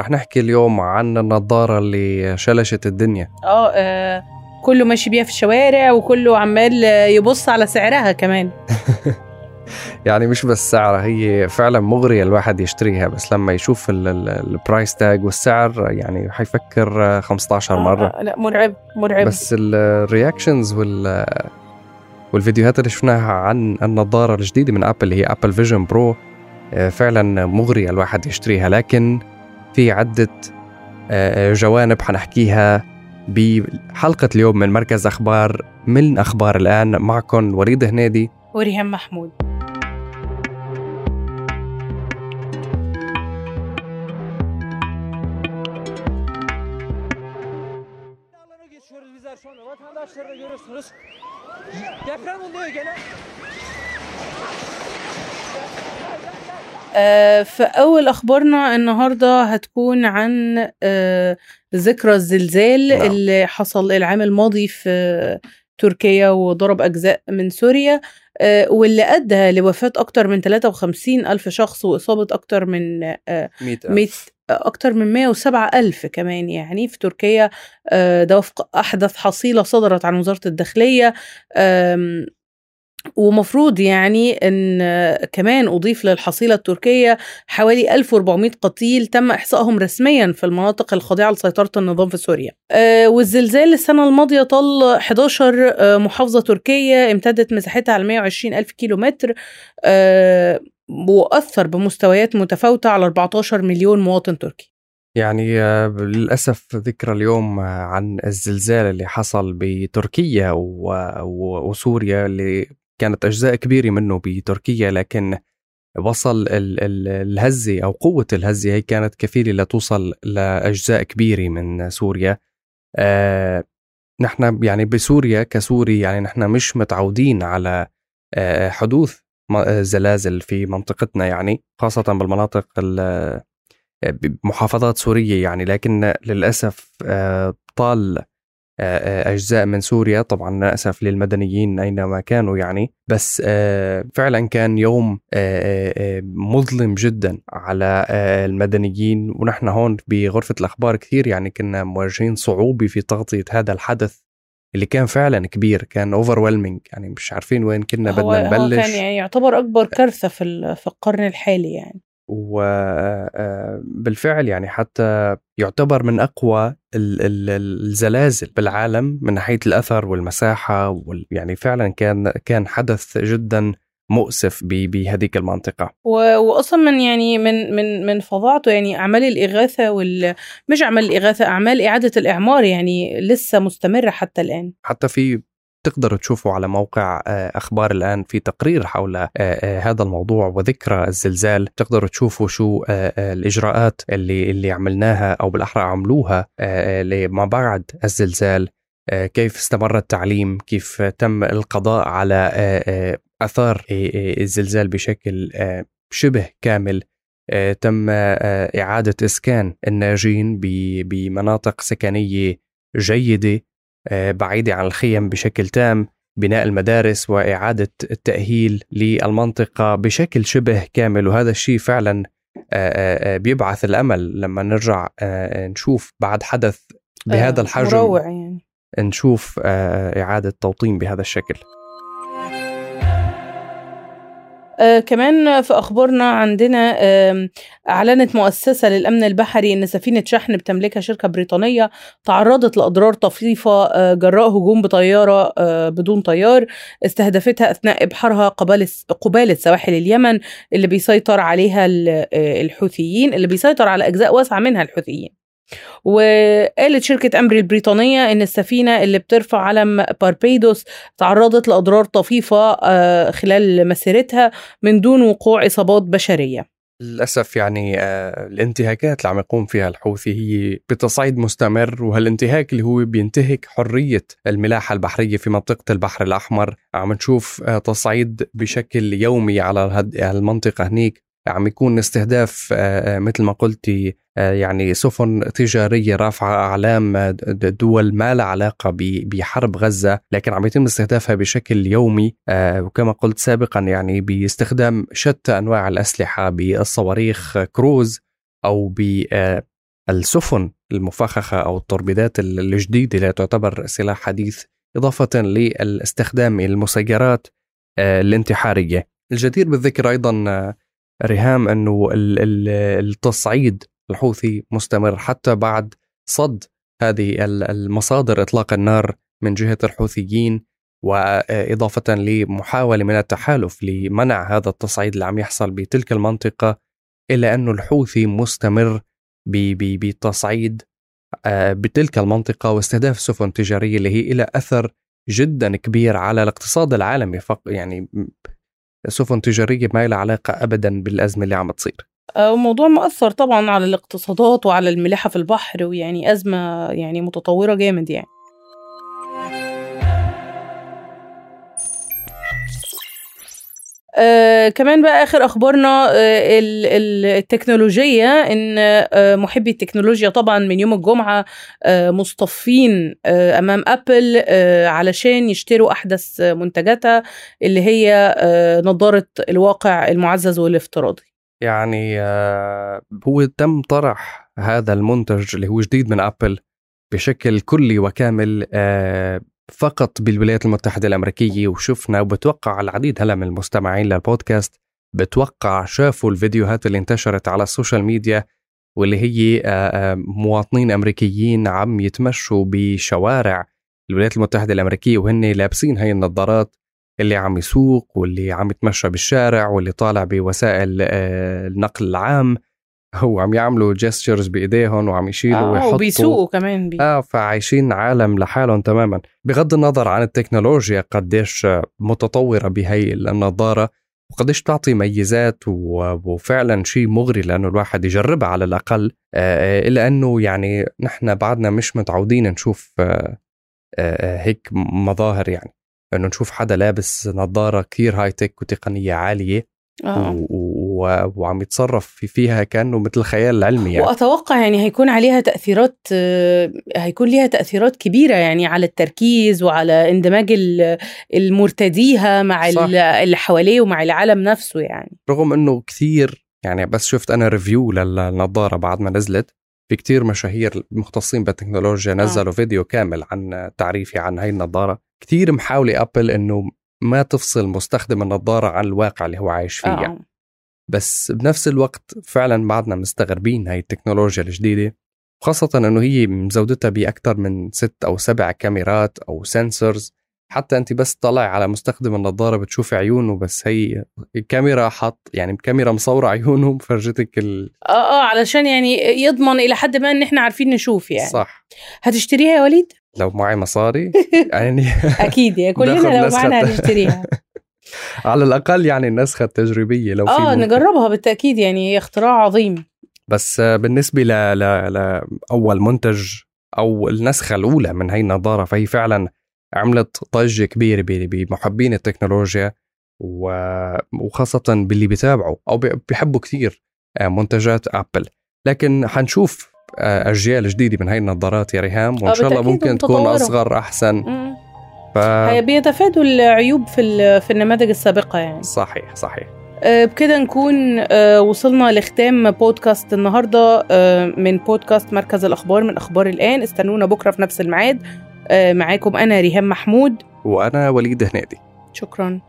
رح نحكي اليوم عن النظارة اللي شلشت الدنيا. آه آه، كله ماشي بيها في الشوارع وكله عمال يبص على سعرها كمان. يعني مش بس سعرها هي فعلا مغرية الواحد يشتريها بس لما يشوف ال- ال- ال price tag والسعر يعني حيفكر 15 مرة. آه، لا مرعب مرعب. بس ال reactions وال والفيديوهات اللي شفناها عن النظارة الجديدة من Apple هي Apple Vision Pro آه، فعلا مغرية الواحد يشتريها. لكن في عدة آه، جوانب حنحكيها بحلقة اليوم من مركز أخبار من أخبار الآن معكم وليد هنيدي وريهام محمود. Deprem oluyor gene. آه، فأول أخبارنا النهاردة هتكون عن آه، ذكرى الزلزال نعم. اللي حصل العام الماضي في تركيا وضرب أجزاء من سوريا آه، واللي أدى لوفاة أكتر من 53 ألف شخص وإصابة أكتر من آه، 100 مية أكتر من 107 ألف كمان يعني في تركيا ده وفق أحدث حصيلة صدرت عن وزارة الداخلية ومفروض يعني إن كمان أضيف للحصيلة التركية حوالي 1400 قتيل تم إحصائهم رسميا في المناطق الخاضعة لسيطرة النظام في سوريا. آه، والزلزال السنة الماضية طال 11 آه، محافظة تركية امتدت مساحتها على 120 ألف كيلو متر آه، وأثر بمستويات متفاوتة على 14 مليون مواطن تركي. يعني للأسف ذكرى اليوم عن الزلزال اللي حصل بتركيا وسوريا اللي كانت أجزاء كبيرة منه بتركيا لكن وصل ال- ال- الهزة أو قوة الهزة هي كانت كفيلة لتوصل لأجزاء كبيرة من سوريا. آه نحن يعني بسوريا كسوري يعني نحن مش متعودين على آه حدوث آه، زلازل في منطقتنا يعني خاصة بالمناطق ال- محافظات سورية يعني لكن للأسف آه، طال آه، آه، أجزاء من سوريا طبعا للأسف للمدنيين أينما كانوا يعني. بس آه، فعلا كان يوم آه، آه، مظلم جدا على آه، المدنيين. ونحن هون بغرفة الأخبار كثير يعني كنا مواجهين صعوبة في تغطية هذا الحدث اللي كان فعلا كبير كان overwhelming. يعني مش عارفين وين كنا هو بدنا هو نبلش. كان يعني يعتبر أكبر كارثة في في القرن الحالي يعني. وبالفعل يعني حتى يعتبر من أقوى ال- ال- الزلازل بالعالم من ناحية الأثر والمساحة وال يعني فعلا كان كان حدث جدا مؤسف ب- بهذيك المنطقة. واصلا من يعني من من من فظاعته يعني أعمال الإغاثة وال مش أعمال الإغاثة أعمال إعادة الإعمار يعني لسه مستمرة حتى الآن. حتى في تقدروا تشوفوا على موقع آه، أخبار الآن في تقرير حول آه، آه، هذا الموضوع وذكرى الزلزال. تقدروا تشوفوا شو الإجراءات اللي اللي عملناها أو بالأحرى عملوها لما بعد الزلزال. كيف استمر التعليم؟ كيف تم القضاء على آثار الزلزال بشكل شبه كامل؟ تم إعادة إسكان الناجين بمناطق سكنية جيدة. بعيدة عن الخيم بشكل تام بناء المدارس وإعادة التأهيل للمنطقة بشكل شبه كامل. وهذا الشيء فعلا آه، آه، بيبعث الأمل. لما نرجع آه، نشوف بعد حدث بهذا آه، الحجم مروع يعني. نشوف آه، إعادة توطين بهذا الشكل. آه كمان في أخبارنا عندنا آه أعلنت مؤسسة للأمن البحري إن سفينة شحن بتملكها شركة بريطانية تعرضت لأضرار طفيفة آه جراء هجوم بطيارة آه بدون طيار استهدفتها أثناء إبحارها قبالة قباله سواحل اليمن اللي بيسيطر عليها آه، الحوثيين اللي بيسيطر على أجزاء واسعة منها الحوثيين. وقالت شركة أمري البريطانية إن السفينة اللي بترفع علم باربيدوس تعرضت لأضرار طفيفة آه، خلال مسيرتها من دون وقوع إصابات بشرية. للأسف يعني آه، الانتهاكات اللي عم يقوم فيها الحوثي هي بتصعيد مستمر وهالانتهاك اللي هو بينتهك حرية الملاحة البحرية في منطقة البحر الأحمر. عم نشوف آه، تصعيد بشكل يومي على المنطقة هنيك. عم يكون استهداف آه، آه، مثل ما قلتي آه، يعني سفن تجارية رافعة أعلام دول ما لها علاقة بحرب غزة لكن عم يتم استهدافها بشكل يومي وكما قلت سابقا يعني باستخدام شتى أنواع الأسلحة بالصواريخ كروز أو السفن المفخخة أو التوربيدات الجديدة اللي تعتبر سلاح حديث إضافة للاستخدام المسيرات الانتحارية. الجدير بالذكر أيضا ريهام أنه التصعيد الحوثي مستمر حتى بعد صد هذه المصادر إطلاق النار من جهة الحوثيين وإضافة لمحاولة من التحالف لمنع هذا التصعيد اللي عم يحصل بتلك المنطقة إلا أنه الحوثي مستمر بالتصعيد آه، بتلك المنطقة واستهداف السفن التجارية اللي هي إلى أثر جدا كبير على الاقتصاد العالمي فق يعني سفن تجارية ما لها علاقة أبدا بالأزمة اللي عم تصير. وموضوع آه، مؤثر طبعا على الاقتصادات وعلى الملاحة في البحر ويعني أزمة يعني متطورة جامد يعني. آه كمان بقى آخر أخبارنا آه التكنولوجية إن آه محبي التكنولوجيا طبعا من يوم الجمعة مصطفين أمام أبل علشان يشتروا أحدث منتجاتها اللي هي نظارة الواقع المعزز والافتراضي. يعني هو تم طرح هذا المنتج اللي هو جديد من Apple بشكل كلي وكامل فقط بالولايات المتحدة الأمريكية وشفنا وبتوقع العديد هلا من المستمعين للبودكاست بتوقع شافوا الفيديوهات اللي انتشرت على ال social media واللي هي مواطنين أمريكيين عم يتمشوا بشوارع الولايات المتحدة الأمريكية وهن لابسين هاي النظارات اللي عم يسوق واللي عم يتمشى بالشارع واللي طالع بوسائل النقل العام. هو عم يعملوا gestures بإيديهم وعم يشيلوا آه ويحطوا. وبيسوقوا كمان بي. آه فعايشين عالم لحالهم تماما. بغض النظر عن التكنولوجيا قديش متطورة بهي النظارة وقديش بتعطي ميزات وفعلا شيء مغري لأنه الواحد يجربها على الأقل. آه، آه، إلا أنه يعني نحن بعدنا مش متعودين نشوف آه، هيك مظاهر يعني. إنه نشوف حدا لابس نظارة كثير هاي تك وتقنية عالية. آه. و... وعم يتصرف في فيها كأنه مثل الخيال العلمي يعني. وأتوقع يعني هيكون عليها تأثيرات هيكون ليها تأثيرات كبيرة يعني على التركيز وعلى اندماج المرتديها مع صح. اللي حواليه ومع العالم نفسه يعني رغم إنه كثير يعني بس شفت أنا ريفيو للنظارة بعد ما نزلت في كتير مشاهير مختصين بالتكنولوجيا آه. نزلوا آه. فيديو كامل عن تعريفي عن هاي النظارة كثير محاولة أبل إنه ما تفصل مستخدم النظارة عن الواقع اللي هو عايش فيه آه. يعني. بس بنفس الوقت فعلا بعدنا مستغربين هاي التكنولوجيا الجديدة خاصة إنه هي مزودتها بأكثر من ست أو سبع كاميرات أو سنسورز حتى انت بس طلع على مستخدم النظارة بتشوفي عيونه بس هي الكاميرا حط يعني كاميرا مصورة عيونه مفرجتك ال آه آه علشان يعني يضمن إلى حد ما إن إحنا عارفين نشوف يعني. صح. هتشتريها يا وليد؟ لو معي مصاري يعني أكيد يعني كلنا لو معنا هنشتريها. على الأقل يعني النسخة التجريبية لو آه نجربها بالتأكيد يعني هي اختراع عظيم. بس بالنسبة ل... ل... لأول منتج أو النسخة الأولى من هي النظارة فهي فعلا عملت ضجه كبيره بمحبين التكنولوجيا. وخاصة باللي بيتابعوا أو بيحبوا كثير آه، منتجات ابل لكن حنشوف آه، أجيال جديدة من هاي النظارات يا ريهام وإن آه، شاء الله ممكن تكون أصغر أحسن. ف... بيتفادوا العيوب في في النماذج السابقة يعني. صحيح صحيح. بكده نكون وصلنا لختام بودكاست النهارده من بودكاست مركز الأخبار من أخبار الآن. استنونا بكرة في نفس الميعاد. معاكم أنا ريهام محمود. وأنا وليد هنادي شكرا.